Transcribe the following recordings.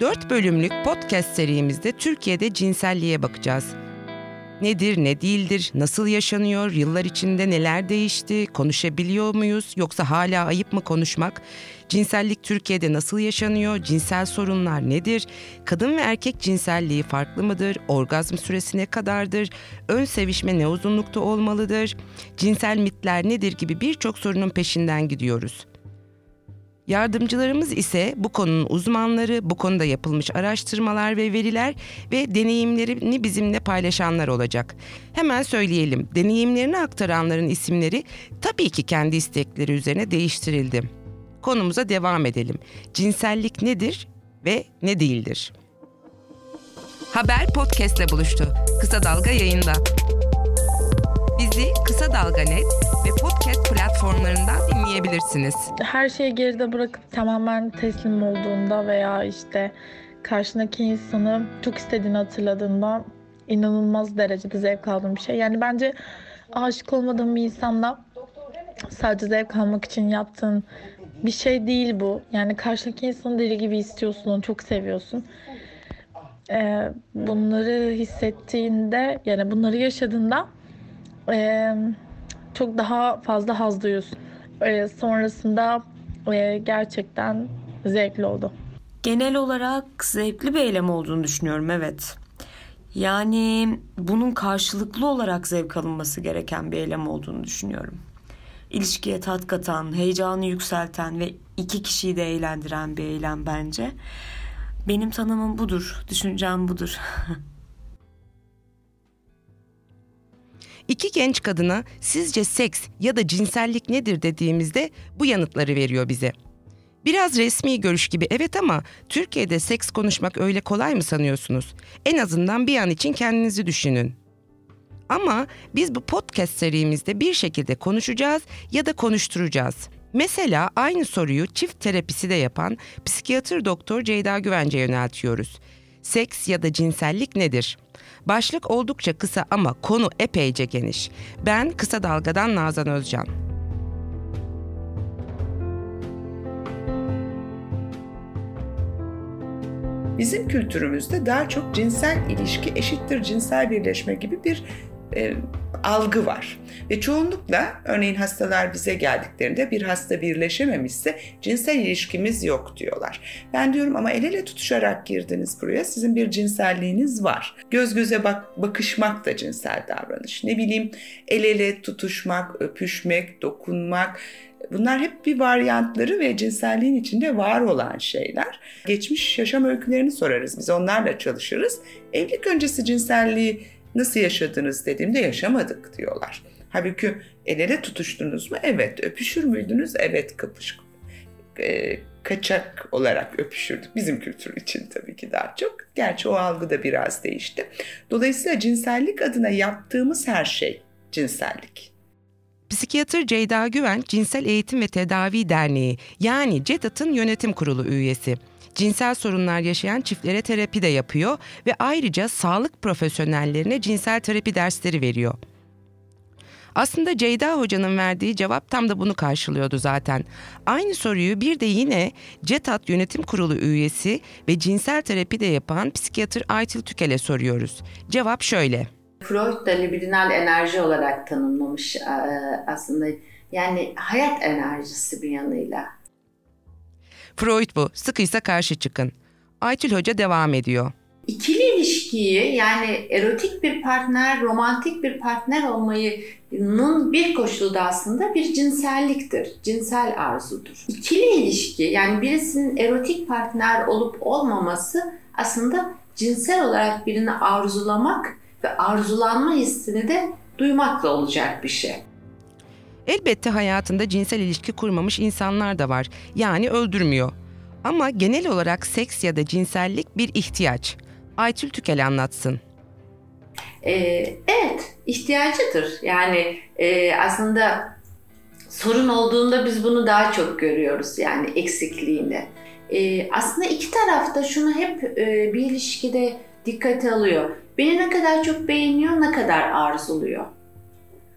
4 bölümlük podcast serimizde Türkiye'de cinselliğe bakacağız. Nedir, ne değildir, nasıl yaşanıyor, yıllar içinde neler değişti, konuşabiliyor muyuz yoksa hala ayıp mı konuşmak? Cinsellik Türkiye'de nasıl yaşanıyor, cinsel sorunlar nedir, kadın ve erkek cinselliği farklı mıdır, orgazm süresi ne kadardır, ön sevişme ne uzunlukta olmalıdır, cinsel mitler nedir gibi birçok sorunun peşinden gidiyoruz. Yardımcılarımız ise bu konunun uzmanları, bu konuda yapılmış araştırmalar ve veriler ve deneyimlerini bizimle paylaşanlar olacak. Hemen söyleyelim, deneyimlerini aktaranların isimleri tabii ki kendi istekleri üzerine değiştirildi. Konumuza devam edelim. Cinsellik nedir ve ne değildir? Haber podcastle buluştu. Kısa Dalga yayında. Bizi Kısa Dalga Net ve podcast platformlarından dinleyebilirsiniz. Her şeyi geride bırakıp tamamen teslim olduğunda veya işte karşındaki insanı çok istediğini hatırladığında inanılmaz derecede zevk aldığım bir şey. Yani bence aşık olmadığım bir insanla sadece zevk almak için yaptığın bir şey değil bu. Yani karşındaki insanı deli gibi istiyorsun, onu çok seviyorsun. Ee, bunları hissettiğinde, yani bunları yaşadığında e, çok daha fazla haz duyuyorsun. E, sonrasında e, gerçekten zevkli oldu. Genel olarak zevkli bir eylem olduğunu düşünüyorum evet. Yani bunun karşılıklı olarak zevk alınması gereken bir eylem olduğunu düşünüyorum. İlişkiye tat katan, heyecanı yükselten ve iki kişiyi de eğlendiren bir eylem bence. Benim tanımım budur, düşüncem budur. İki genç kadına sizce seks ya da cinsellik nedir dediğimizde bu yanıtları veriyor bize. Biraz resmi görüş gibi evet ama Türkiye'de seks konuşmak öyle kolay mı sanıyorsunuz? En azından bir an için kendinizi düşünün. Ama biz bu podcast serimizde bir şekilde konuşacağız ya da konuşturacağız. Mesela aynı soruyu çift terapisi de yapan psikiyatr doktor Ceyda Güvence'ye yöneltiyoruz. Seks ya da cinsellik nedir? Başlık oldukça kısa ama konu epeyce geniş. Ben Kısa Dalga'dan Nazan Özcan. Bizim kültürümüzde daha çok cinsel ilişki eşittir cinsel birleşme gibi bir e, algı var. Ve çoğunlukla örneğin hastalar bize geldiklerinde bir hasta birleşememişse cinsel ilişkimiz yok diyorlar. Ben diyorum ama el ele tutuşarak girdiniz buraya. Sizin bir cinselliğiniz var. Göz göze bak bakışmak da cinsel davranış. Ne bileyim el ele tutuşmak, öpüşmek, dokunmak Bunlar hep bir varyantları ve cinselliğin içinde var olan şeyler. Geçmiş yaşam öykülerini sorarız. Biz onlarla çalışırız. Evlilik öncesi cinselliği nasıl yaşadınız dediğimde yaşamadık diyorlar. Halbuki el ele tutuştunuz mu? Evet. Öpüşür müydünüz? Evet kapış. E, kaçak olarak öpüşürdük. Bizim kültür için tabii ki daha çok. Gerçi o algı da biraz değişti. Dolayısıyla cinsellik adına yaptığımız her şey cinsellik. Psikiyatr Ceyda Güven, Cinsel Eğitim ve Tedavi Derneği yani CEDAT'ın yönetim kurulu üyesi cinsel sorunlar yaşayan çiftlere terapi de yapıyor ve ayrıca sağlık profesyonellerine cinsel terapi dersleri veriyor. Aslında Ceyda Hoca'nın verdiği cevap tam da bunu karşılıyordu zaten. Aynı soruyu bir de yine CETAT Yönetim Kurulu üyesi ve cinsel terapi de yapan psikiyatr Aytil Tükel'e soruyoruz. Cevap şöyle. Freud da libidinal enerji olarak tanımlamış e, aslında. Yani hayat enerjisi bir yanıyla. Freud bu. Sıkıysa karşı çıkın. Aytül Hoca devam ediyor. İkili ilişkiyi yani erotik bir partner, romantik bir partner olmayının bir koşulu da aslında bir cinselliktir. Cinsel arzudur. İkili ilişki yani birisinin erotik partner olup olmaması aslında cinsel olarak birini arzulamak ve arzulanma hissini de duymakla olacak bir şey. Elbette hayatında cinsel ilişki kurmamış insanlar da var. Yani öldürmüyor. Ama genel olarak seks ya da cinsellik bir ihtiyaç. Aytül Tükel anlatsın. Ee, evet, ihtiyacıdır. Yani e, aslında sorun olduğunda biz bunu daha çok görüyoruz yani eksikliğini. Ee, aslında iki tarafta şunu hep e, bir ilişkide dikkate alıyor. Beni ne kadar çok beğeniyor, ne kadar arzuluyor.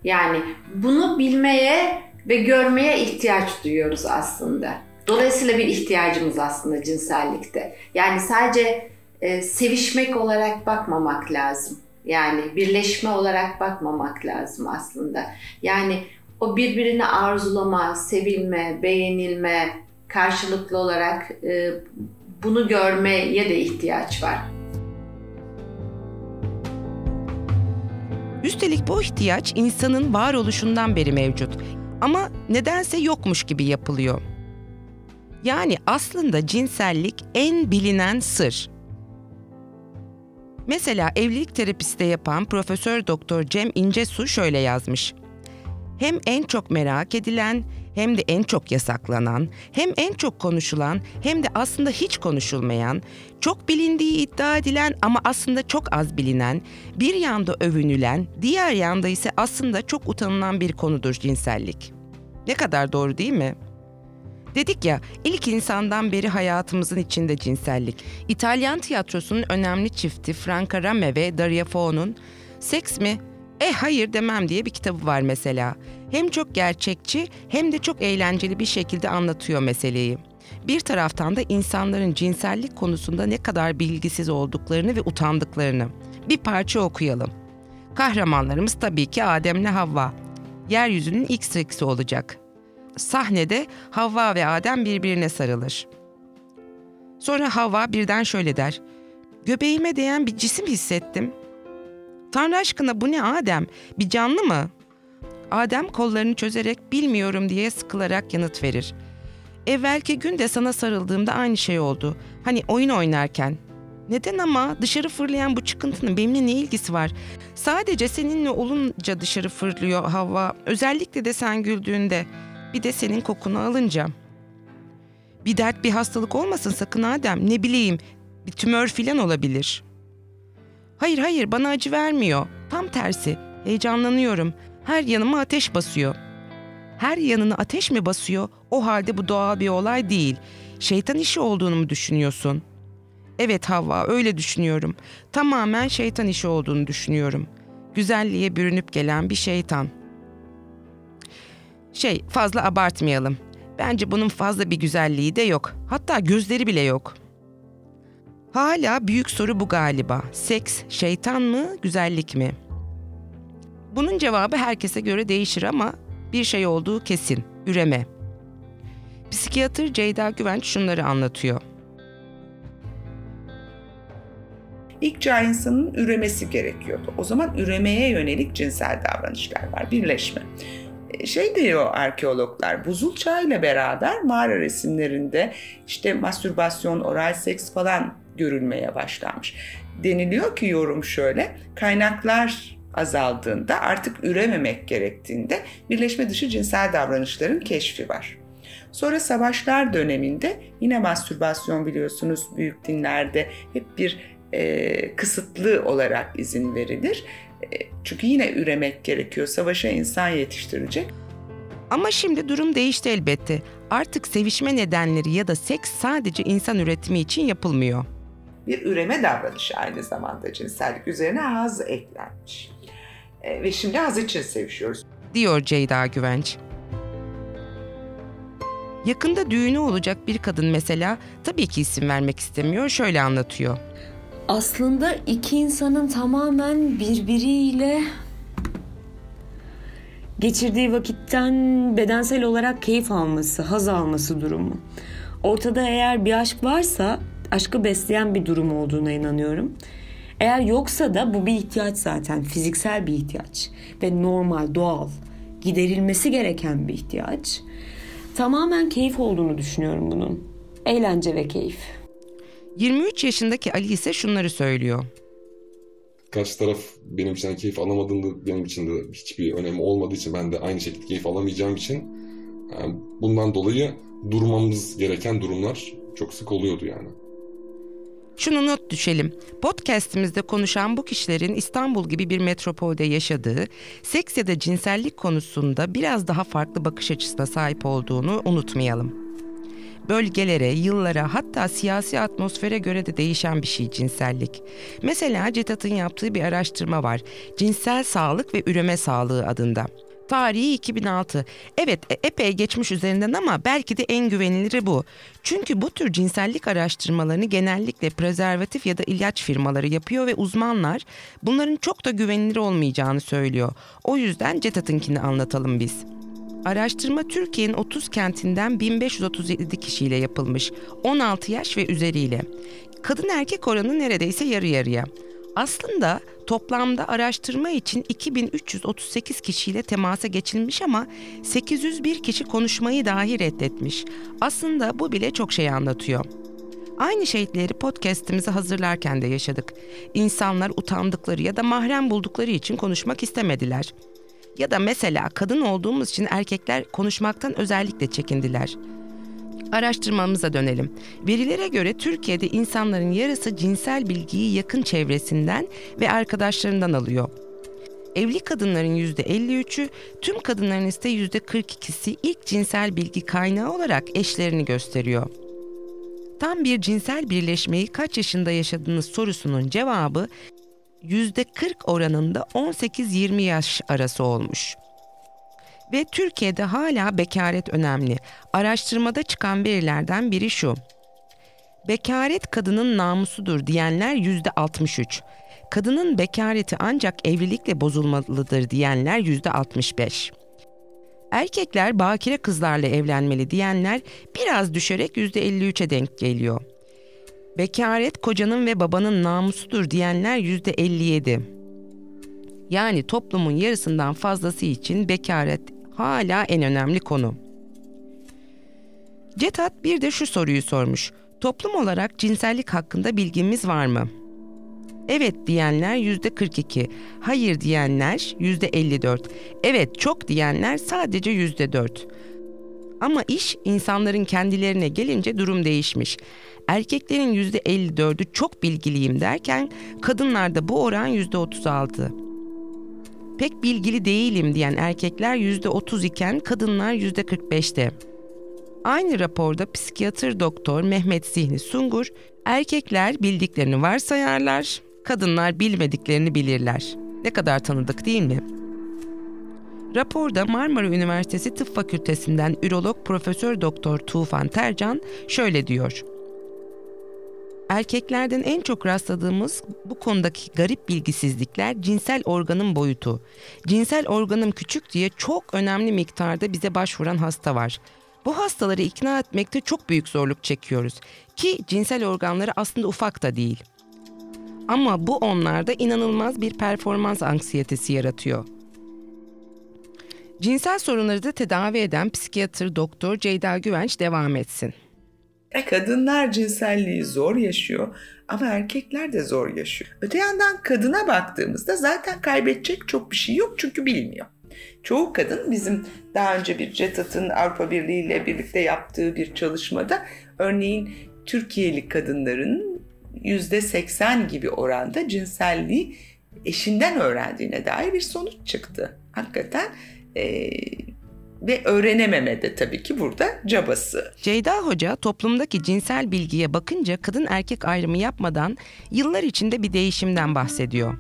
Yani bunu bilmeye ve görmeye ihtiyaç duyuyoruz aslında. Dolayısıyla bir ihtiyacımız aslında cinsellikte. Yani sadece e, sevişmek olarak bakmamak lazım. Yani birleşme olarak bakmamak lazım aslında. Yani o birbirini arzulama, sevilme, beğenilme, karşılıklı olarak e, bunu görmeye de ihtiyaç var. Üstelik bu ihtiyaç insanın varoluşundan beri mevcut. Ama nedense yokmuş gibi yapılıyor. Yani aslında cinsellik en bilinen sır. Mesela evlilik terapisi de yapan Profesör Doktor Cem İncesu şöyle yazmış. Hem en çok merak edilen, hem de en çok yasaklanan, hem en çok konuşulan, hem de aslında hiç konuşulmayan, çok bilindiği iddia edilen ama aslında çok az bilinen, bir yanda övünülen, diğer yanda ise aslında çok utanılan bir konudur cinsellik. Ne kadar doğru değil mi? Dedik ya, ilk insandan beri hayatımızın içinde cinsellik. İtalyan tiyatrosunun önemli çifti Franca Rame ve Daria Fo'nun Seks mi? Eh hayır demem diye bir kitabı var mesela. Hem çok gerçekçi hem de çok eğlenceli bir şekilde anlatıyor meseleyi. Bir taraftan da insanların cinsellik konusunda ne kadar bilgisiz olduklarını ve utandıklarını. Bir parça okuyalım. Kahramanlarımız tabii ki Adem'le Havva. Yeryüzünün ilk seksi olacak. Sahnede Havva ve Adem birbirine sarılır. Sonra Havva birden şöyle der. Göbeğime değen bir cisim hissettim. Tanrı aşkına bu ne Adem? Bir canlı mı? Adem kollarını çözerek bilmiyorum diye sıkılarak yanıt verir. Evvelki gün de sana sarıldığımda aynı şey oldu. Hani oyun oynarken. Neden ama dışarı fırlayan bu çıkıntının benimle ne ilgisi var? Sadece seninle olunca dışarı fırlıyor hava. Özellikle de sen güldüğünde. Bir de senin kokunu alınca. Bir dert bir hastalık olmasın sakın Adem. Ne bileyim bir tümör filan olabilir. Hayır hayır bana acı vermiyor. Tam tersi. Heyecanlanıyorum. Her yanıma ateş basıyor. Her yanını ateş mi basıyor? O halde bu doğal bir olay değil. Şeytan işi olduğunu mu düşünüyorsun? Evet Havva öyle düşünüyorum. Tamamen şeytan işi olduğunu düşünüyorum. Güzelliğe bürünüp gelen bir şeytan. Şey fazla abartmayalım. Bence bunun fazla bir güzelliği de yok. Hatta gözleri bile yok. Hala büyük soru bu galiba. Seks şeytan mı, güzellik mi? Bunun cevabı herkese göre değişir ama bir şey olduğu kesin. Üreme. Psikiyatr Ceyda Güvenç şunları anlatıyor. İlk çağ insanın üremesi gerekiyordu. O zaman üremeye yönelik cinsel davranışlar var, birleşme. E, şey diyor arkeologlar, buzul çağ ile beraber mağara resimlerinde işte mastürbasyon, oral seks falan görülmeye başlanmış. Deniliyor ki yorum şöyle, kaynaklar azaldığında artık ürememek gerektiğinde birleşme dışı cinsel davranışların keşfi var. Sonra savaşlar döneminde yine mastürbasyon biliyorsunuz büyük dinlerde hep bir e, kısıtlı olarak izin verilir. E, çünkü yine üremek gerekiyor. Savaşa insan yetiştirecek. Ama şimdi durum değişti elbette. Artık sevişme nedenleri ya da seks sadece insan üretimi için yapılmıyor. Bir üreme davranışı aynı zamanda cinsellik üzerine haz eklenmiş. E, ve şimdi haz için sevişiyoruz. Diyor Ceyda Güvenç. Yakında düğünü olacak bir kadın mesela tabii ki isim vermek istemiyor şöyle anlatıyor. Aslında iki insanın tamamen birbiriyle geçirdiği vakitten bedensel olarak keyif alması, haz alması durumu. Ortada eğer bir aşk varsa aşkı besleyen bir durum olduğuna inanıyorum. Eğer yoksa da bu bir ihtiyaç zaten, fiziksel bir ihtiyaç ve normal, doğal, giderilmesi gereken bir ihtiyaç. Tamamen keyif olduğunu düşünüyorum bunun. Eğlence ve keyif. 23 yaşındaki Ali ise şunları söylüyor. Karşı taraf benim için keyif alamadığında benim için de hiçbir önemi olmadığı için ben de aynı şekilde keyif alamayacağım için yani bundan dolayı durmamız gereken durumlar çok sık oluyordu yani. Şunu not düşelim. Podcast'imizde konuşan bu kişilerin İstanbul gibi bir metropolde yaşadığı, seks ya da cinsellik konusunda biraz daha farklı bakış açısına sahip olduğunu unutmayalım. Bölgelere, yıllara hatta siyasi atmosfere göre de değişen bir şey cinsellik. Mesela CETAT'ın yaptığı bir araştırma var. Cinsel Sağlık ve Üreme Sağlığı adında. Tarihi 2006. Evet e- epey geçmiş üzerinden ama belki de en güveniliri bu. Çünkü bu tür cinsellik araştırmalarını genellikle prezervatif ya da ilaç firmaları yapıyor ve uzmanlar bunların çok da güvenilir olmayacağını söylüyor. O yüzden CETAT'ınkini anlatalım biz. Araştırma Türkiye'nin 30 kentinden 1537 kişiyle yapılmış. 16 yaş ve üzeriyle. Kadın erkek oranı neredeyse yarı yarıya. Aslında toplamda araştırma için 2338 kişiyle temasa geçilmiş ama 801 kişi konuşmayı dahi reddetmiş. Aslında bu bile çok şey anlatıyor. Aynı şeyleri podcast'imizi hazırlarken de yaşadık. İnsanlar utandıkları ya da mahrem buldukları için konuşmak istemediler. Ya da mesela kadın olduğumuz için erkekler konuşmaktan özellikle çekindiler. Araştırmamıza dönelim. Verilere göre Türkiye'de insanların yarısı cinsel bilgiyi yakın çevresinden ve arkadaşlarından alıyor. Evli kadınların %53'ü, tüm kadınların ise %42'si ilk cinsel bilgi kaynağı olarak eşlerini gösteriyor. Tam bir cinsel birleşmeyi kaç yaşında yaşadınız sorusunun cevabı %40 oranında 18-20 yaş arası olmuş. Ve Türkiye'de hala bekaret önemli. Araştırmada çıkan verilerden biri şu. Bekaret kadının namusudur diyenler %63. Kadının bekareti ancak evlilikle bozulmalıdır diyenler %65. Erkekler bakire kızlarla evlenmeli diyenler biraz düşerek %53'e denk geliyor. Bekaret kocanın ve babanın namusudur diyenler %57. Yani toplumun yarısından fazlası için bekaret hala en önemli konu. Cetat bir de şu soruyu sormuş. Toplum olarak cinsellik hakkında bilgimiz var mı? Evet diyenler yüzde 42, hayır diyenler yüzde 54, evet çok diyenler sadece yüzde 4. Ama iş insanların kendilerine gelince durum değişmiş. Erkeklerin yüzde 54'ü çok bilgiliyim derken kadınlarda bu oran yüzde 36. Pek bilgili değilim diyen erkekler yüzde 30 iken kadınlar yüzde 45'te. Aynı raporda psikiyatr doktor Mehmet Zihni Sungur, erkekler bildiklerini varsayarlar, kadınlar bilmediklerini bilirler. Ne kadar tanıdık değil mi? Raporda Marmara Üniversitesi Tıp Fakültesinden ürolog Profesör Doktor Tufan Tercan şöyle diyor. Erkeklerden en çok rastladığımız bu konudaki garip bilgisizlikler cinsel organın boyutu. Cinsel organım küçük diye çok önemli miktarda bize başvuran hasta var. Bu hastaları ikna etmekte çok büyük zorluk çekiyoruz ki cinsel organları aslında ufak da değil. Ama bu onlarda inanılmaz bir performans anksiyetesi yaratıyor. Cinsel sorunları da tedavi eden psikiyatr doktor Ceyda Güvenç devam etsin. Kadınlar cinselliği zor yaşıyor ama erkekler de zor yaşıyor. Öte yandan kadına baktığımızda zaten kaybedecek çok bir şey yok çünkü bilmiyor. Çoğu kadın bizim daha önce bir CETAT'ın Avrupa Birliği ile birlikte yaptığı bir çalışmada örneğin Türkiye'li kadınların %80 gibi oranda cinselliği eşinden öğrendiğine dair bir sonuç çıktı. Hakikaten e, ve öğrenememe de tabii ki burada cabası. Ceyda Hoca toplumdaki cinsel bilgiye bakınca kadın erkek ayrımı yapmadan yıllar içinde bir değişimden bahsediyor.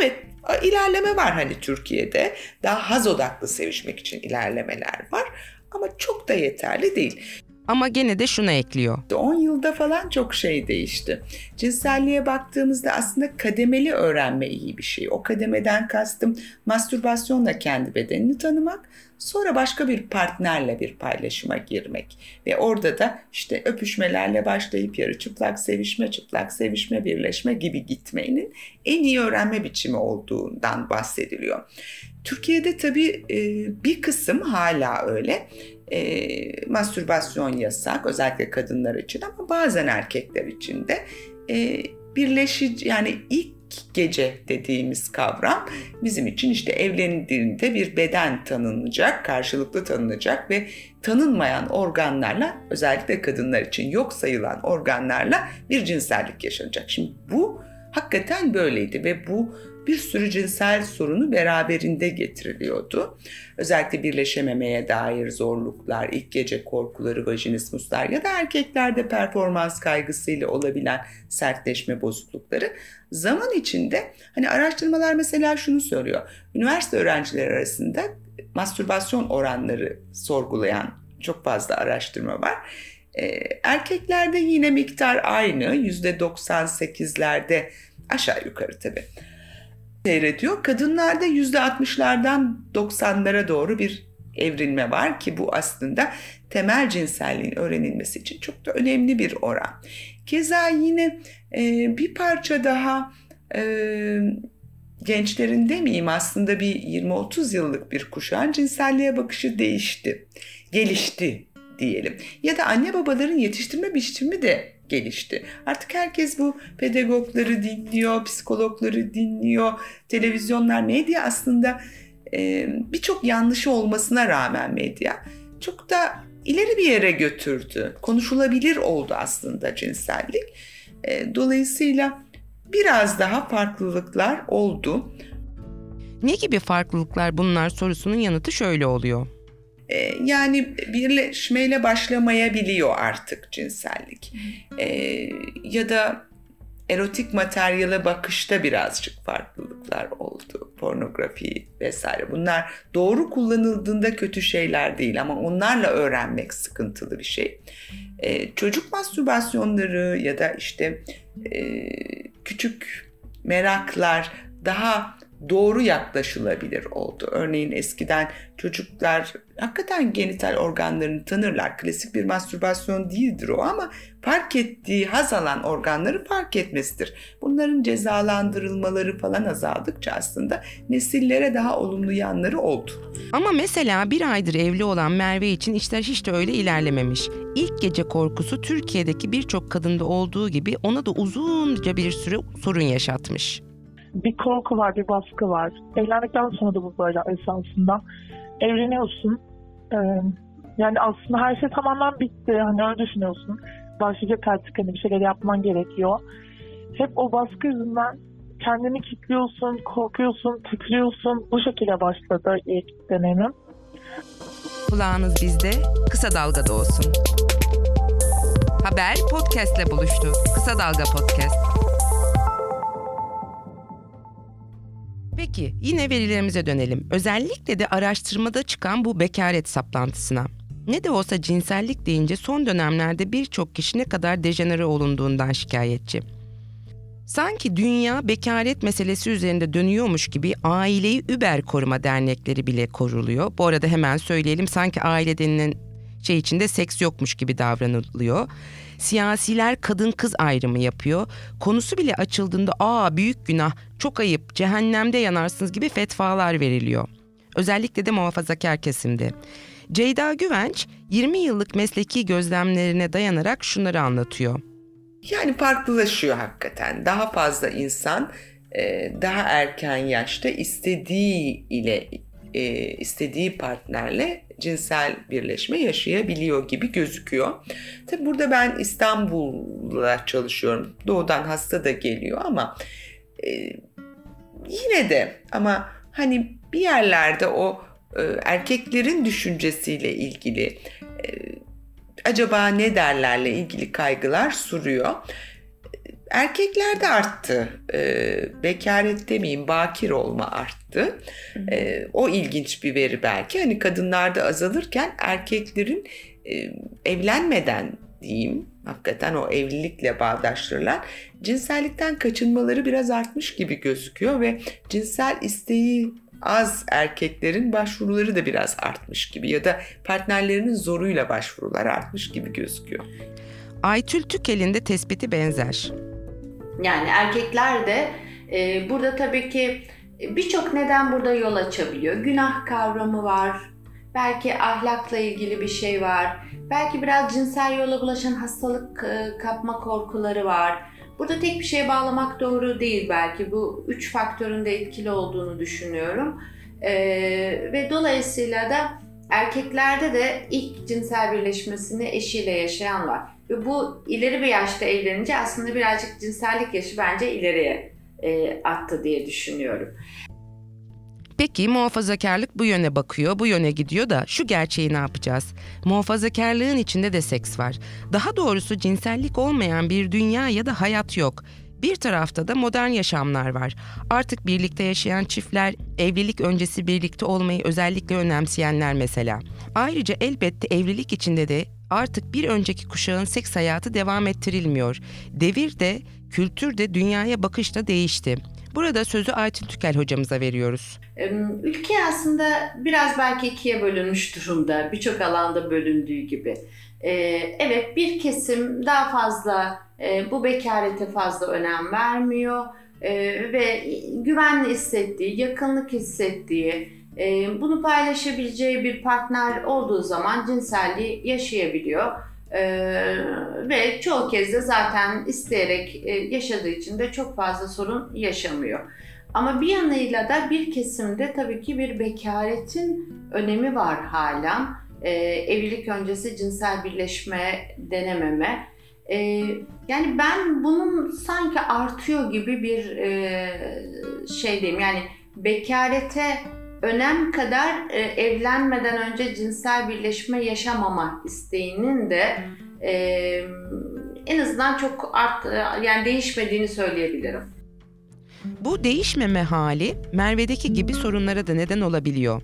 Evet ilerleme var hani Türkiye'de. Daha haz odaklı sevişmek için ilerlemeler var ama çok da yeterli değil. Ama gene de şunu ekliyor. 10 yılda falan çok şey değişti. Cinselliğe baktığımızda aslında kademeli öğrenme iyi bir şey. O kademeden kastım mastürbasyonla kendi bedenini tanımak, sonra başka bir partnerle bir paylaşıma girmek ve orada da işte öpüşmelerle başlayıp yarı çıplak sevişme, çıplak sevişme, birleşme gibi gitmenin en iyi öğrenme biçimi olduğundan bahsediliyor. Türkiye'de tabii bir kısım hala öyle e, mastürbasyon yasak özellikle kadınlar için ama bazen erkekler için de e, birleşici yani ilk gece dediğimiz kavram bizim için işte evlendiğinde bir beden tanınacak, karşılıklı tanınacak ve tanınmayan organlarla özellikle kadınlar için yok sayılan organlarla bir cinsellik yaşanacak. Şimdi bu hakikaten böyleydi ve bu bir sürü cinsel sorunu beraberinde getiriliyordu. Özellikle birleşememeye dair zorluklar, ilk gece korkuları, vajinismuslar ya da erkeklerde performans kaygısıyla olabilen sertleşme bozuklukları zaman içinde hani araştırmalar mesela şunu söylüyor. Üniversite öğrencileri arasında mastürbasyon oranları sorgulayan çok fazla araştırma var. E, erkeklerde yine miktar aynı %98'lerde aşağı yukarı tabii seyrediyor. Kadınlarda %60'lardan 90'lara doğru bir evrilme var ki bu aslında temel cinselliğin öğrenilmesi için çok da önemli bir oran. Keza yine e, bir parça daha e, gençlerin demeyeyim aslında bir 20-30 yıllık bir kuşağın cinselliğe bakışı değişti, gelişti diyelim. Ya da anne babaların yetiştirme biçimi de gelişti. Artık herkes bu pedagogları dinliyor, psikologları dinliyor, televizyonlar, medya aslında e, birçok yanlışı olmasına rağmen medya çok da ileri bir yere götürdü. Konuşulabilir oldu aslında cinsellik. E, dolayısıyla biraz daha farklılıklar oldu. Ne gibi farklılıklar bunlar sorusunun yanıtı şöyle oluyor. Ee, yani birleşmeyle başlamayabiliyor artık cinsellik. Ee, ya da erotik materyale bakışta birazcık farklılıklar oldu. Pornografi vesaire. Bunlar doğru kullanıldığında kötü şeyler değil ama onlarla öğrenmek sıkıntılı bir şey. Ee, çocuk mastürbasyonları ya da işte e, küçük meraklar daha doğru yaklaşılabilir oldu. Örneğin eskiden çocuklar hakikaten genital organlarını tanırlar. Klasik bir mastürbasyon değildir o ama fark ettiği, haz alan organları fark etmesidir. Bunların cezalandırılmaları falan azaldıkça aslında nesillere daha olumlu yanları oldu. Ama mesela bir aydır evli olan Merve için işler hiç de öyle ilerlememiş. İlk gece korkusu Türkiye'deki birçok kadında olduğu gibi ona da uzunca bir süre sorun yaşatmış bir korku var, bir baskı var. Evlendikten sonra da bu böyle esasında. Evleniyorsun. Ee, yani aslında her şey tamamen bitti. Hani öyle düşünüyorsun. Başlayacak artık hani bir şeyler yapman gerekiyor. Hep o baskı yüzünden kendini kilitliyorsun, korkuyorsun, titriyorsun. Bu şekilde başladı ilk deneyimim. Kulağınız bizde, kısa dalgada olsun. Haber podcastle buluştu. Kısa Dalga Podcast. Peki yine verilerimize dönelim. Özellikle de araştırmada çıkan bu bekaret saplantısına. Ne de olsa cinsellik deyince son dönemlerde birçok kişi ne kadar dejenere olunduğundan şikayetçi. Sanki dünya bekaret meselesi üzerinde dönüyormuş gibi aileyi über koruma dernekleri bile koruluyor. Bu arada hemen söyleyelim sanki aile denilen şey içinde seks yokmuş gibi davranılıyor. Siyasiler kadın kız ayrımı yapıyor. Konusu bile açıldığında aa büyük günah, çok ayıp, cehennemde yanarsınız gibi fetvalar veriliyor. Özellikle de muhafazakar kesimde. Ceyda Güvenç 20 yıllık mesleki gözlemlerine dayanarak şunları anlatıyor. Yani farklılaşıyor hakikaten. Daha fazla insan daha erken yaşta istediği ile e, istediği partnerle cinsel birleşme yaşayabiliyor gibi gözüküyor. Tabi burada ben İstanbul'da çalışıyorum. Doğudan hasta da geliyor ama e, yine de ama hani bir yerlerde o e, erkeklerin düşüncesiyle ilgili e, acaba ne derlerle ilgili kaygılar sürüyor. Erkeklerde arttı. E, bekaret demeyeyim, bakir olma arttı. E, o ilginç bir veri belki. Hani kadınlarda azalırken erkeklerin e, evlenmeden diyeyim, hakikaten o evlilikle bağdaştırılan cinsellikten kaçınmaları biraz artmış gibi gözüküyor ve cinsel isteği az erkeklerin başvuruları da biraz artmış gibi ya da partnerlerinin zoruyla başvurular artmış gibi gözüküyor. Aytül Tükel'in de tespiti benzer. Yani erkekler de e, burada tabii ki birçok neden burada yol açabiliyor. Günah kavramı var, belki ahlakla ilgili bir şey var, belki biraz cinsel yola bulaşan hastalık e, kapma korkuları var. Burada tek bir şeye bağlamak doğru değil belki. Bu üç faktörün de etkili olduğunu düşünüyorum. Ee, ve dolayısıyla da erkeklerde de ilk cinsel birleşmesini eşiyle yaşayan var. Ve bu ileri bir yaşta evlenince aslında birazcık cinsellik yaşı bence ileriye e, attı diye düşünüyorum. Peki muhafazakarlık bu yöne bakıyor, bu yöne gidiyor da şu gerçeği ne yapacağız? Muhafazakarlığın içinde de seks var. Daha doğrusu cinsellik olmayan bir dünya ya da hayat yok. Bir tarafta da modern yaşamlar var. Artık birlikte yaşayan çiftler, evlilik öncesi birlikte olmayı özellikle önemseyenler mesela. Ayrıca elbette evlilik içinde de artık bir önceki kuşağın seks hayatı devam ettirilmiyor. Devir de, kültür de, dünyaya bakış da değişti. Burada sözü Aytun Tükel hocamıza veriyoruz. Ülke aslında biraz belki ikiye bölünmüş durumda. Birçok alanda bölündüğü gibi. Ee, evet bir kesim daha fazla e, bu bekarete fazla önem vermiyor e, ve güvenli hissettiği, yakınlık hissettiği, e, bunu paylaşabileceği bir partner olduğu zaman cinselliği yaşayabiliyor. Ee, ve çoğu kez de zaten isteyerek e, yaşadığı için de çok fazla sorun yaşamıyor. Ama bir yanıyla da bir kesimde tabii ki bir bekaretin önemi var hala. Ee, evlilik öncesi cinsel birleşme denememe. Ee, yani ben bunun sanki artıyor gibi bir e, şeydeyim. Yani bekarete önem kadar e, evlenmeden önce cinsel birleşme yaşamama isteğinin de e, en azından çok art yani değişmediğini söyleyebilirim. Bu değişmeme hali Merve'deki gibi sorunlara da neden olabiliyor.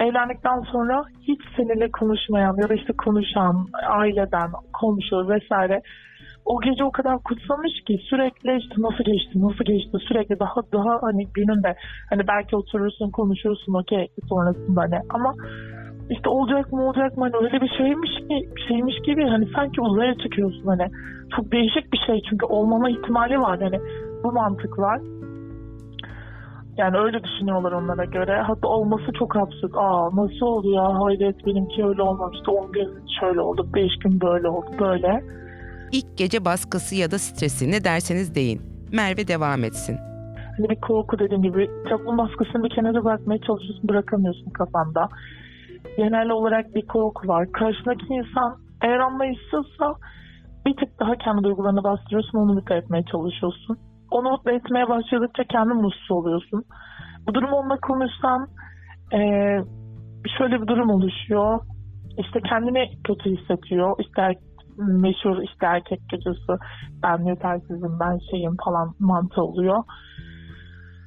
Evlendikten sonra hiç seninle konuşmayan ya da işte konuşan aileden, komşu vesaire o gece o kadar kutsamış ki sürekli işte nasıl geçti, nasıl geçti sürekli daha daha hani gününde hani belki oturursun konuşursun okey sonrasında hani ama işte olacak mı olacak mı hani öyle bir şeymiş ki şeymiş gibi hani sanki uzaya çıkıyorsun hani çok değişik bir şey çünkü olmama ihtimali var hani bu mantık var. Yani öyle düşünüyorlar onlara göre. Hatta olması çok absürt. Aa nasıl oldu ya? Hayret benimki öyle olmamıştı. 10 gün şöyle oldu. 5 gün böyle oldu. Böyle. İlk gece baskısı ya da stresi ne derseniz deyin. Merve devam etsin. Hani bir korku dediğim gibi toplum baskısını bir kenara bırakmaya çalışıyorsun bırakamıyorsun kafanda. Genel olarak bir korku var. Karşındaki insan eğer anlayışsızsa bir tık daha kendi duygularını bastırıyorsun onu mutlu etmeye çalışıyorsun. Onu mutlu etmeye başladıkça kendi mutsuz oluyorsun. Bu durum onunla konuşsan ee, şöyle bir durum oluşuyor. İşte kendini kötü hissediyor. İşte meşhur işte erkek gecesi ben yetersizim ben şeyim falan mantığı oluyor.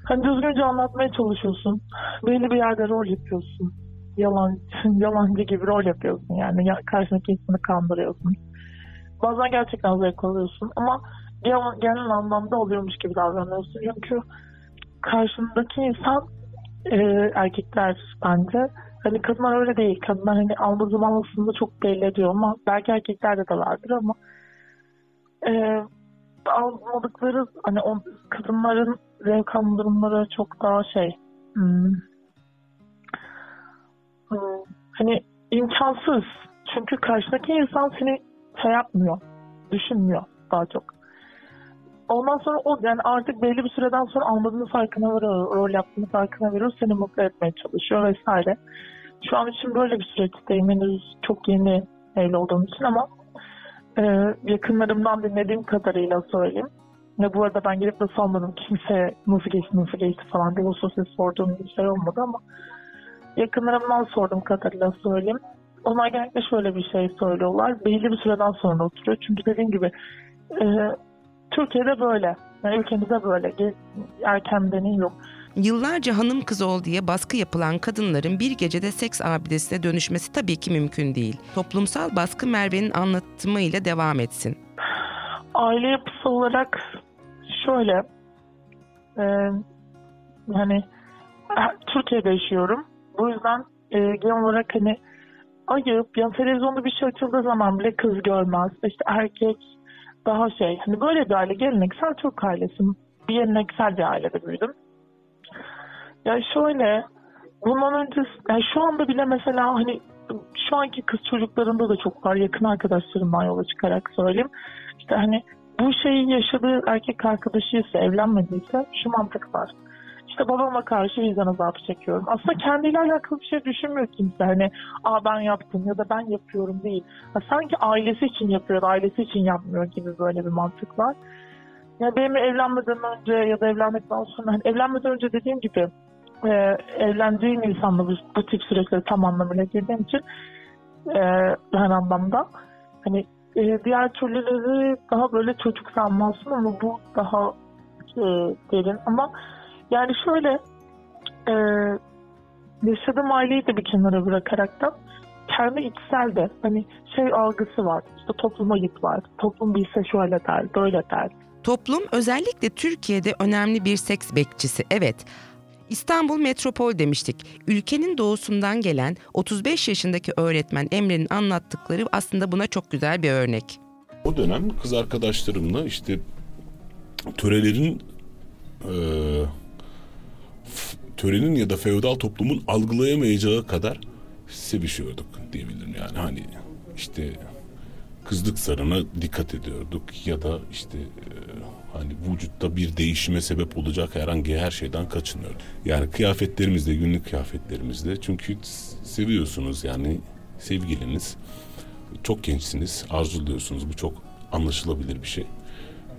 Hani düzgünce anlatmaya çalışıyorsun. Belli bir yerde rol yapıyorsun. Yalan, yalancı gibi rol yapıyorsun yani. Karşındaki insanı kandırıyorsun. Bazen gerçekten zevk alıyorsun ama genel anlamda oluyormuş gibi davranıyorsun. Çünkü karşındaki insan e, erkekler bence Hani kadınlar öyle değil. Kadınlar hani aldığı zaman aslında çok belli ediyor ama belki erkeklerde de vardır ama e, almadıkları hani o kadınların zevk alma durumları çok daha şey hmm, hmm, hani imkansız. Çünkü karşıdaki insan seni şey yapmıyor, düşünmüyor daha çok. Ondan sonra o yani artık belli bir süreden sonra anladığını farkına varıyor, rol yaptığını farkına varıyor, seni mutlu etmeye çalışıyor vesaire. Şu an için böyle bir süreçteyim. Henüz çok yeni evli olduğum için ama e, yakınlarımdan dinlediğim kadarıyla söyleyeyim. Ve bu arada ben gelip de sormadım kimse nasıl geçti nasıl geçti falan diye hususi sorduğum bir şey olmadı ama yakınlarımdan sorduğum kadarıyla söyleyeyim. Onlar genellikle şöyle bir şey söylüyorlar. Belli bir süreden sonra oturuyor. Çünkü dediğim gibi e, Türkiye'de böyle. Yani ülkemizde böyle. Erken denin yok. Yıllarca hanım kız ol diye baskı yapılan kadınların bir gecede seks abidesine dönüşmesi tabii ki mümkün değil. Toplumsal baskı Merve'nin anlatımıyla devam etsin. Aile yapısı olarak şöyle e, hani Türkiye'de yaşıyorum. Bu yüzden e, genel olarak hani ayıp yani televizyonda bir şey açıldığı zaman bile kız görmez. İşte erkek daha şey hani böyle bir aile geleneksel Türk ailesi. Bir geleneksel bir ailede büyüdüm. Ya şöyle bundan önce yani şu anda bile mesela hani şu anki kız çocuklarında da çok var yakın arkadaşlarımdan yola çıkarak söyleyeyim. İşte hani bu şeyi yaşadığı erkek arkadaşıysa evlenmediyse şu mantık var. İşte babama karşı vicdan azabı çekiyorum. Aslında kendiyle alakalı bir şey düşünmüyor kimse. Hani Aa, ben yaptım ya da ben yapıyorum değil. Ha, sanki ailesi için yapıyor, ailesi için yapmıyor gibi böyle bir mantık var. Yani benim evlenmeden önce ya da evlendikten sonra hani evlenmeden önce dediğim gibi e, evlendiğim insanla bu, bu tip süreçleri tam anlamıyla girdiğim için e, her anlamda hani e, diğer türlüleri daha böyle çocuk sanmazsın ama bu daha e, derin. Ama yani şöyle e, yaşadığım aileyi de bir kenara bırakarak da kendi içsel de hani şey algısı var. İşte topluma git var. Toplum bilse şöyle der, böyle der. Toplum özellikle Türkiye'de önemli bir seks bekçisi. Evet. İstanbul Metropol demiştik. Ülkenin doğusundan gelen 35 yaşındaki öğretmen Emre'nin anlattıkları aslında buna çok güzel bir örnek. O dönem kız arkadaşlarımla işte törelerin e, törenin ya da feodal toplumun algılayamayacağı kadar sevişiyorduk diyebilirim yani hani işte kızlık sarına dikkat ediyorduk ya da işte e, hani vücutta bir değişime sebep olacak herhangi her şeyden kaçınıyorduk. Yani kıyafetlerimizde, günlük kıyafetlerimizde çünkü seviyorsunuz yani sevgiliniz çok gençsiniz, arzuluyorsunuz. Bu çok anlaşılabilir bir şey.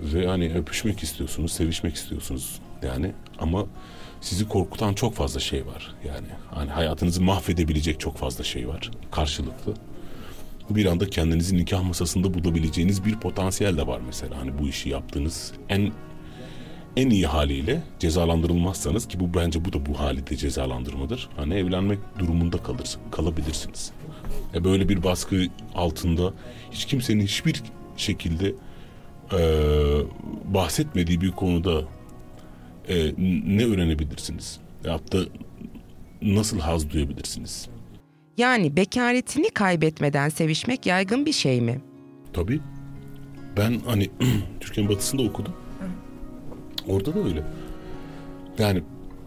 Ve hani öpüşmek istiyorsunuz, sevişmek istiyorsunuz yani ama sizi korkutan çok fazla şey var. Yani hani hayatınızı mahvedebilecek çok fazla şey var karşılıklı. Bir anda kendinizi nikah masasında bulabileceğiniz bir potansiyel de var mesela. Hani bu işi yaptığınız en en iyi haliyle cezalandırılmazsanız ki bu bence bu da bu halde cezalandırmadır. Hani evlenmek durumunda kalırsın, kalabilirsiniz. E böyle bir baskı altında hiç kimsenin hiçbir şekilde e, bahsetmediği bir konuda e, ne öğrenebilirsiniz? Hatta nasıl haz duyabilirsiniz? Yani bekaretini kaybetmeden sevişmek yaygın bir şey mi? Tabii. Ben hani Türkiye'nin batısında okudum. Orada da öyle. Yani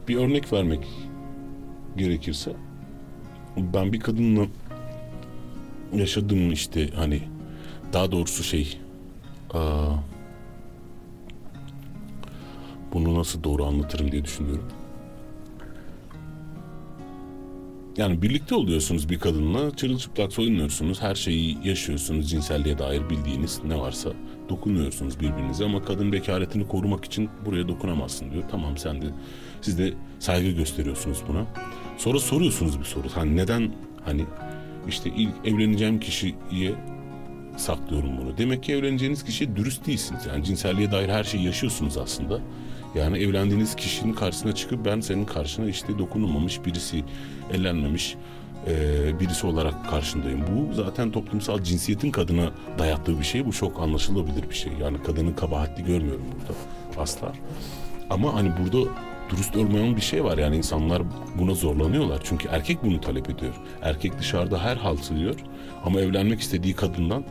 bir örnek vermek gerekirse ben bir kadınla yaşadığım işte hani daha doğrusu şey aa, bunu nasıl doğru anlatırım diye düşünüyorum. Yani birlikte oluyorsunuz bir kadınla, çırılçıplak soyunuyorsunuz, her şeyi yaşıyorsunuz, cinselliğe dair bildiğiniz ne varsa dokunuyorsunuz birbirinize ama kadın bekaretini korumak için buraya dokunamazsın diyor. Tamam sen de, siz de saygı gösteriyorsunuz buna. Sonra soruyorsunuz bir soru. Hani neden hani işte ilk evleneceğim kişiye saklıyorum bunu. Demek ki evleneceğiniz kişiye dürüst değilsiniz. Yani cinselliğe dair her şeyi yaşıyorsunuz aslında. Yani evlendiğiniz kişinin karşısına çıkıp ben senin karşına işte dokunulmamış birisi, ellenmemiş e, birisi olarak karşındayım. Bu zaten toplumsal cinsiyetin kadına dayattığı bir şey. Bu çok anlaşılabilir bir şey. Yani kadını kabahatli görmüyorum burada asla. Ama hani burada dürüst olmayan bir şey var. Yani insanlar buna zorlanıyorlar. Çünkü erkek bunu talep ediyor. Erkek dışarıda her halt diyor. Ama evlenmek istediği kadından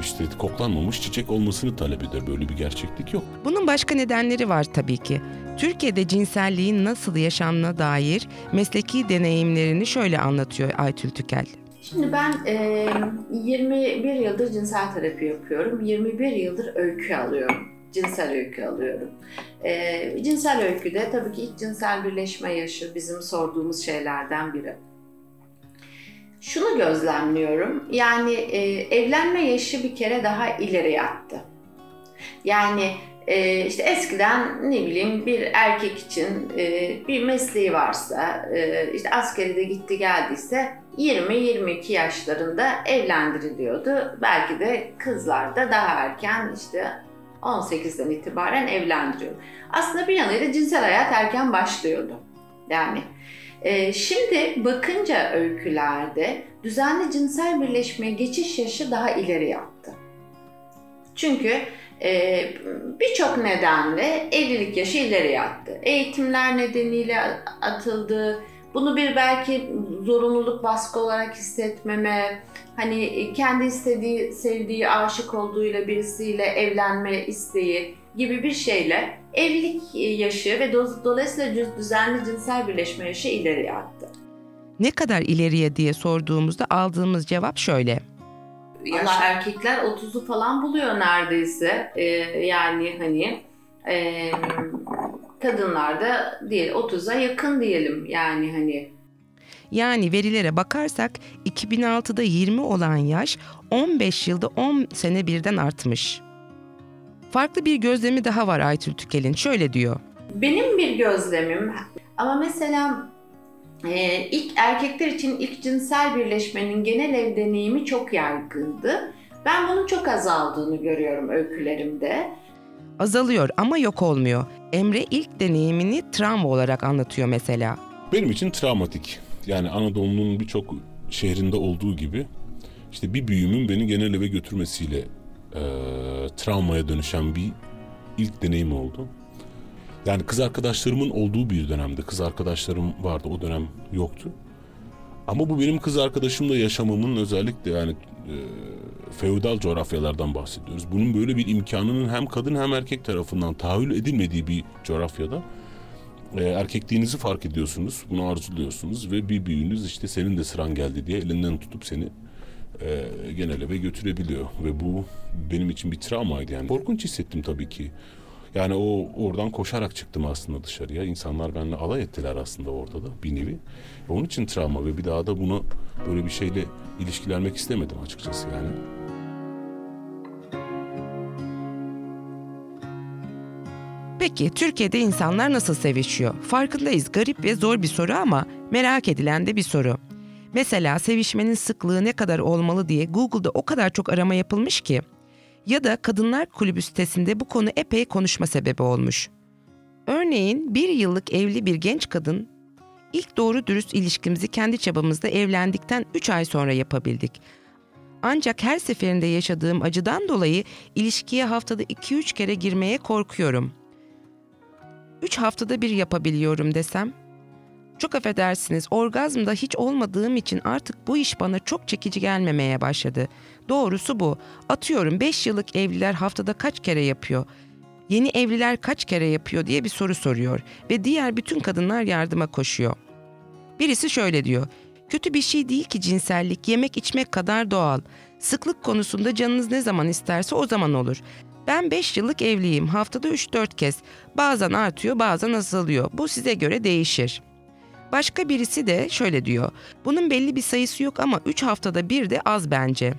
işte koklanmamış çiçek olmasını talep eder. Böyle bir gerçeklik yok. Bunun başka nedenleri var tabii ki. Türkiye'de cinselliğin nasıl yaşamına dair mesleki deneyimlerini şöyle anlatıyor Aytül Tükel. Şimdi ben e, 21 yıldır cinsel terapi yapıyorum. 21 yıldır öykü alıyorum. Cinsel öykü alıyorum. E, cinsel öyküde tabii ki ilk cinsel birleşme yaşı bizim sorduğumuz şeylerden biri. Şunu gözlemliyorum. Yani e, evlenme yaşı bir kere daha ileri yattı. Yani e, işte eskiden ne bileyim bir erkek için e, bir mesleği varsa, e, işte askeri de gitti geldiyse 20-22 yaşlarında evlendiriliyordu. Belki de kızlar da daha erken işte 18'den itibaren evlendiriyor. Aslında bir yanıyla cinsel hayat erken başlıyordu. Yani e, şimdi bakınca öykülerde düzenli cinsel birleşmeye geçiş yaşı daha ileri yaptı. Çünkü e, birçok nedenle evlilik yaşı ileri yattı. Eğitimler nedeniyle atıldı. Bunu bir belki zorunluluk baskı olarak hissetmeme, hani kendi istediği, sevdiği, aşık olduğuyla birisiyle evlenme isteği gibi bir şeyle evlilik yaşı ve do- dolayısıyla düzenli cinsel birleşme yaşı ileriye attı. Ne kadar ileriye diye sorduğumuzda aldığımız cevap şöyle. Yaş erkekler 30'u falan buluyor neredeyse. Ee, yani hani e, kadınlar da değil 30'a yakın diyelim yani hani Yani verilere bakarsak 2006'da 20 olan yaş 15 yılda 10 sene birden artmış. Farklı bir gözlemi daha var Aytül Tükel'in. Şöyle diyor. Benim bir gözlemim ama mesela e, ilk erkekler için ilk cinsel birleşmenin genel ev deneyimi çok yaygındı. Ben bunun çok azaldığını görüyorum öykülerimde. Azalıyor ama yok olmuyor. Emre ilk deneyimini travma olarak anlatıyor mesela. Benim için travmatik. Yani Anadolu'nun birçok şehrinde olduğu gibi işte bir büyümün beni genel eve götürmesiyle e, travmaya dönüşen bir ilk deneyim oldu. Yani kız arkadaşlarımın olduğu bir dönemde kız arkadaşlarım vardı o dönem yoktu. Ama bu benim kız arkadaşımla yaşamamın özellikle yani e, feodal coğrafyalardan bahsediyoruz. Bunun böyle bir imkanının hem kadın hem erkek tarafından tahayyül edilmediği bir coğrafyada e, erkekliğinizi fark ediyorsunuz, bunu arzuluyorsunuz ve bir büyüğünüz işte senin de sıran geldi diye elinden tutup seni e, genel eve götürebiliyor. Ve bu benim için bir travmaydı yani. Korkunç hissettim tabii ki. Yani o oradan koşarak çıktım aslında dışarıya. İnsanlar benimle alay ettiler aslında orada da bir nevi. Onun için travma ve bir daha da bunu böyle bir şeyle ilişkilenmek istemedim açıkçası yani. Peki Türkiye'de insanlar nasıl sevişiyor? Farkındayız garip ve zor bir soru ama merak edilen de bir soru. Mesela sevişmenin sıklığı ne kadar olmalı diye Google'da o kadar çok arama yapılmış ki. Ya da Kadınlar Kulübü sitesinde bu konu epey konuşma sebebi olmuş. Örneğin bir yıllık evli bir genç kadın ilk doğru dürüst ilişkimizi kendi çabamızda evlendikten 3 ay sonra yapabildik. Ancak her seferinde yaşadığım acıdan dolayı ilişkiye haftada 2-3 kere girmeye korkuyorum. 3 haftada bir yapabiliyorum desem çok affedersiniz orgazmda hiç olmadığım için artık bu iş bana çok çekici gelmemeye başladı. Doğrusu bu. Atıyorum 5 yıllık evliler haftada kaç kere yapıyor? Yeni evliler kaç kere yapıyor diye bir soru soruyor ve diğer bütün kadınlar yardıma koşuyor. Birisi şöyle diyor. Kötü bir şey değil ki cinsellik, yemek içmek kadar doğal. Sıklık konusunda canınız ne zaman isterse o zaman olur. Ben 5 yıllık evliyim. Haftada 3-4 kez. Bazen artıyor, bazen azalıyor. Bu size göre değişir.'' Başka birisi de şöyle diyor. Bunun belli bir sayısı yok ama 3 haftada bir de az bence.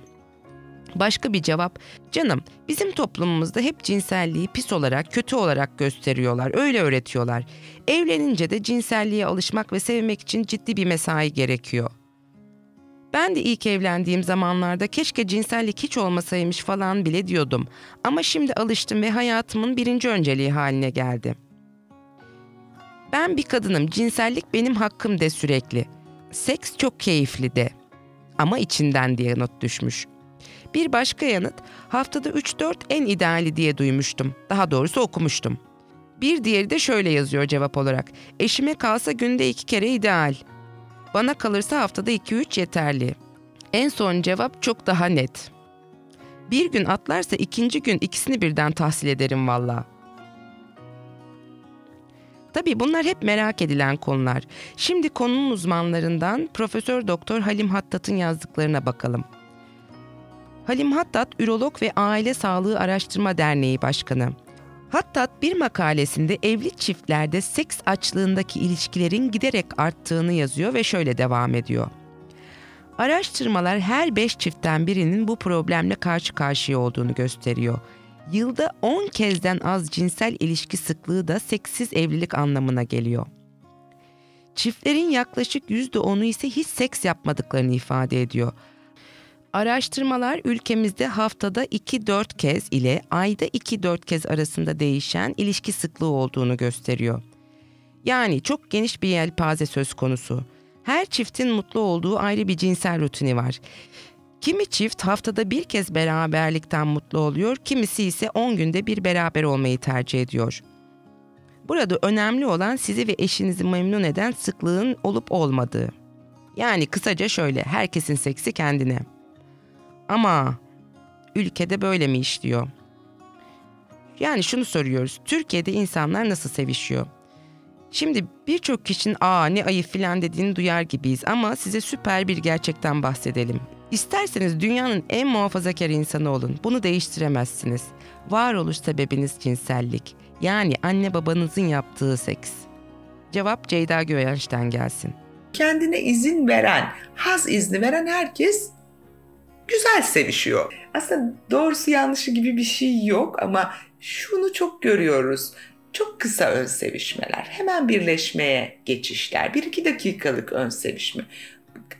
Başka bir cevap, canım bizim toplumumuzda hep cinselliği pis olarak, kötü olarak gösteriyorlar, öyle öğretiyorlar. Evlenince de cinselliğe alışmak ve sevmek için ciddi bir mesai gerekiyor. Ben de ilk evlendiğim zamanlarda keşke cinsellik hiç olmasaymış falan bile diyordum. Ama şimdi alıştım ve hayatımın birinci önceliği haline geldi. Ben bir kadınım, cinsellik benim hakkım de sürekli. Seks çok keyifli de. Ama içinden diye not düşmüş. Bir başka yanıt, haftada 3-4 en ideali diye duymuştum. Daha doğrusu okumuştum. Bir diğeri de şöyle yazıyor cevap olarak. Eşime kalsa günde iki kere ideal. Bana kalırsa haftada 2-3 yeterli. En son cevap çok daha net. Bir gün atlarsa ikinci gün ikisini birden tahsil ederim valla. Tabii bunlar hep merak edilen konular. Şimdi konunun uzmanlarından Profesör Doktor Halim Hattat'ın yazdıklarına bakalım. Halim Hattat, Ürolog ve Aile Sağlığı Araştırma Derneği Başkanı. Hattat bir makalesinde evli çiftlerde seks açlığındaki ilişkilerin giderek arttığını yazıyor ve şöyle devam ediyor. Araştırmalar her beş çiftten birinin bu problemle karşı karşıya olduğunu gösteriyor yılda 10 kezden az cinsel ilişki sıklığı da seksiz evlilik anlamına geliyor. Çiftlerin yaklaşık %10'u ise hiç seks yapmadıklarını ifade ediyor. Araştırmalar ülkemizde haftada 2-4 kez ile ayda 2-4 kez arasında değişen ilişki sıklığı olduğunu gösteriyor. Yani çok geniş bir yelpaze söz konusu. Her çiftin mutlu olduğu ayrı bir cinsel rutini var. Kimi çift haftada bir kez beraberlikten mutlu oluyor, kimisi ise 10 günde bir beraber olmayı tercih ediyor. Burada önemli olan sizi ve eşinizi memnun eden sıklığın olup olmadığı. Yani kısaca şöyle, herkesin seksi kendine. Ama ülkede böyle mi işliyor? Yani şunu soruyoruz, Türkiye'de insanlar nasıl sevişiyor? Şimdi birçok kişinin aa ne ayıp filan dediğini duyar gibiyiz ama size süper bir gerçekten bahsedelim. İsterseniz dünyanın en muhafazakar insanı olun. Bunu değiştiremezsiniz. Varoluş sebebiniz cinsellik. Yani anne babanızın yaptığı seks. Cevap Ceyda Göğenç'ten gelsin. Kendine izin veren, haz izni veren herkes güzel sevişiyor. Aslında doğrusu yanlışı gibi bir şey yok ama şunu çok görüyoruz. Çok kısa ön sevişmeler, hemen birleşmeye geçişler, bir iki dakikalık ön sevişme.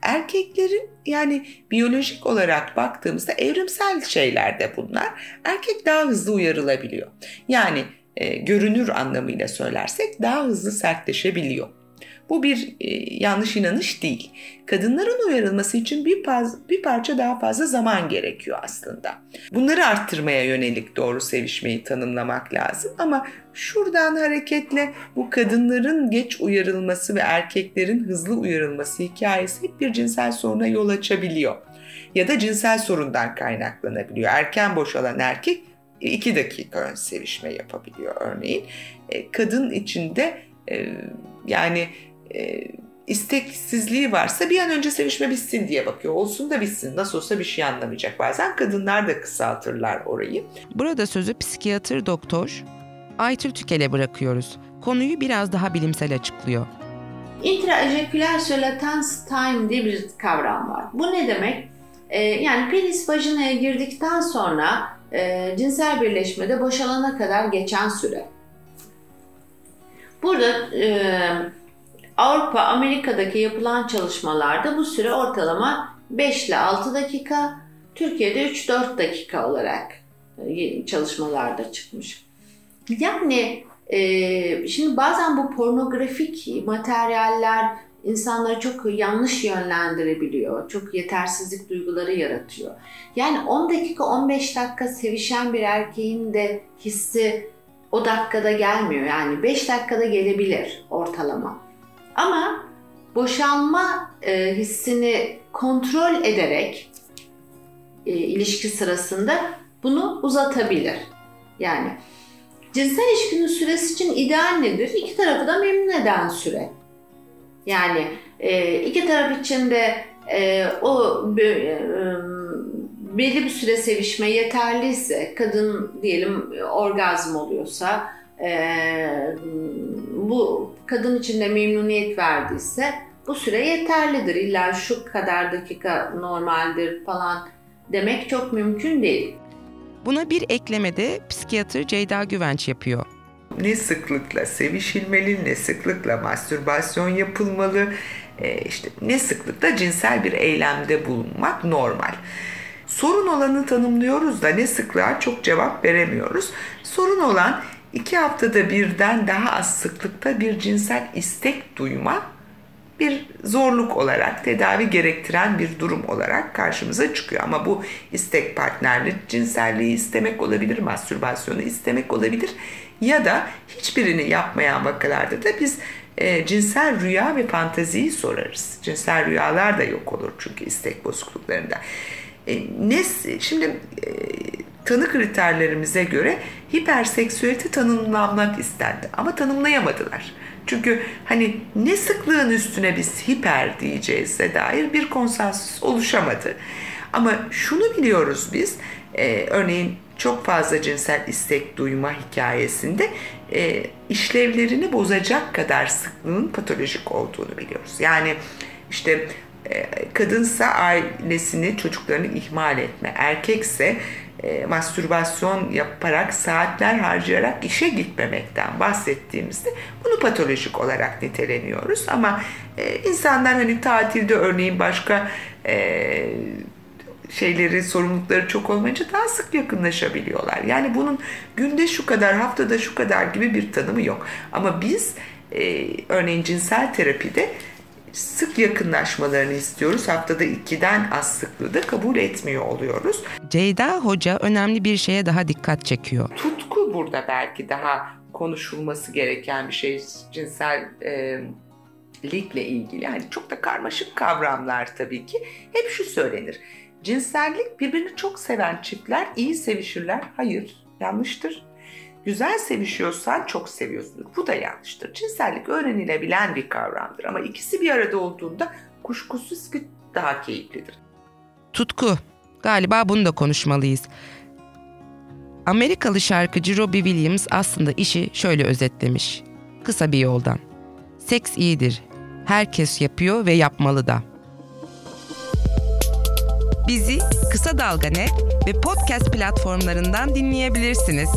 erkeklerin yani biyolojik olarak baktığımızda evrimsel şeyler de bunlar. Erkek daha hızlı uyarılabiliyor. Yani e, görünür anlamıyla söylersek daha hızlı sertleşebiliyor. Bu bir e, yanlış inanış değil. Kadınların uyarılması için bir, paz, bir parça daha fazla zaman gerekiyor aslında. Bunları arttırmaya yönelik doğru sevişmeyi tanımlamak lazım ama şuradan hareketle bu kadınların geç uyarılması ve erkeklerin hızlı uyarılması hikayesi hep bir cinsel soruna yol açabiliyor. Ya da cinsel sorundan kaynaklanabiliyor. Erken boşalan erkek iki dakika ön sevişme yapabiliyor örneğin. E, kadın içinde e, yani e, isteksizliği varsa bir an önce sevişme bitsin diye bakıyor. Olsun da bitsin. Nasıl olsa bir şey anlamayacak. Bazen kadınlar da kısaltırlar orayı. Burada sözü psikiyatr doktor Aytül Tükel'e bırakıyoruz. Konuyu biraz daha bilimsel açıklıyor. Intraejeküler sölatans time diye bir kavram var. Bu ne demek? Ee, yani penis vajinaya girdikten sonra e, cinsel birleşmede boşalana kadar geçen süre. Burada e, Avrupa, Amerika'daki yapılan çalışmalarda bu süre ortalama 5 ile 6 dakika, Türkiye'de 3-4 dakika olarak e, çalışmalarda çıkmış. Yani e, şimdi bazen bu pornografik materyaller insanları çok yanlış yönlendirebiliyor. Çok yetersizlik duyguları yaratıyor. Yani 10 dakika 15 dakika sevişen bir erkeğin de hissi o dakikada gelmiyor. Yani 5 dakikada gelebilir ortalama. Ama boşalma e, hissini kontrol ederek e, ilişki sırasında bunu uzatabilir. Yani cinsel ilişkinin süresi için ideal nedir? İki tarafı da memnun eden süre. Yani e, iki taraf için de e, o e, belli bir süre sevişme yeterliyse, kadın diyelim orgazm oluyorsa, e, bu kadın için de memnuniyet verdiyse bu süre yeterlidir. İlla şu kadar dakika normaldir falan demek çok mümkün değil. Buna bir eklemede psikiyatr Ceyda Güvenç yapıyor. Ne sıklıkla sevişilmeli, ne sıklıkla mastürbasyon yapılmalı, e, işte ne sıklıkla cinsel bir eylemde bulunmak normal. Sorun olanı tanımlıyoruz da ne sıklığa çok cevap veremiyoruz. Sorun olan iki haftada birden daha az sıklıkta bir cinsel istek duyma bir zorluk olarak tedavi gerektiren bir durum olarak karşımıza çıkıyor. Ama bu istek partnerlik cinselliği istemek olabilir, mastürbasyonu istemek olabilir ya da hiçbirini yapmayan vakalarda da biz e, cinsel rüya ve fanteziyi sorarız. Cinsel rüyalar da yok olur çünkü istek bozukluklarında. E, ne şimdi e, tanı kriterlerimize göre hiperseksüelite tanımlanmak istendi ama tanımlayamadılar. Çünkü hani ne sıklığın üstüne biz hiper diyeceğize dair bir konsensus oluşamadı. Ama şunu biliyoruz biz, e, örneğin çok fazla cinsel istek duyma hikayesinde e, işlevlerini bozacak kadar sıklığın patolojik olduğunu biliyoruz. Yani işte e, kadınsa ailesini, çocuklarını ihmal etme, erkekse e, mastürbasyon yaparak saatler harcayarak işe gitmemekten bahsettiğimizde bunu patolojik olarak niteleniyoruz. Ama e, insanlar hani tatilde örneğin başka e, şeyleri, sorumlulukları çok olmayınca daha sık yakınlaşabiliyorlar. Yani bunun günde şu kadar, haftada şu kadar gibi bir tanımı yok. Ama biz e, örneğin cinsel terapide sık yakınlaşmalarını istiyoruz. Haftada ikiden az sıklığı da kabul etmiyor oluyoruz. Ceyda Hoca önemli bir şeye daha dikkat çekiyor. Tutku burada belki daha konuşulması gereken bir şey cinsel e, likle ilgili. Yani çok da karmaşık kavramlar tabii ki. Hep şu söylenir. Cinsellik birbirini çok seven çiftler iyi sevişirler. Hayır, yanlıştır. Güzel sevişiyorsan çok seviyorsundur. Bu da yanlıştır. Cinsellik öğrenilebilen bir kavramdır ama ikisi bir arada olduğunda kuşkusuz ki daha keyiflidir. Tutku. Galiba bunu da konuşmalıyız. Amerikalı şarkıcı Robbie Williams aslında işi şöyle özetlemiş. Kısa bir yoldan. Seks iyidir. Herkes yapıyor ve yapmalı da. Bizi Kısa Dalga ve podcast platformlarından dinleyebilirsiniz.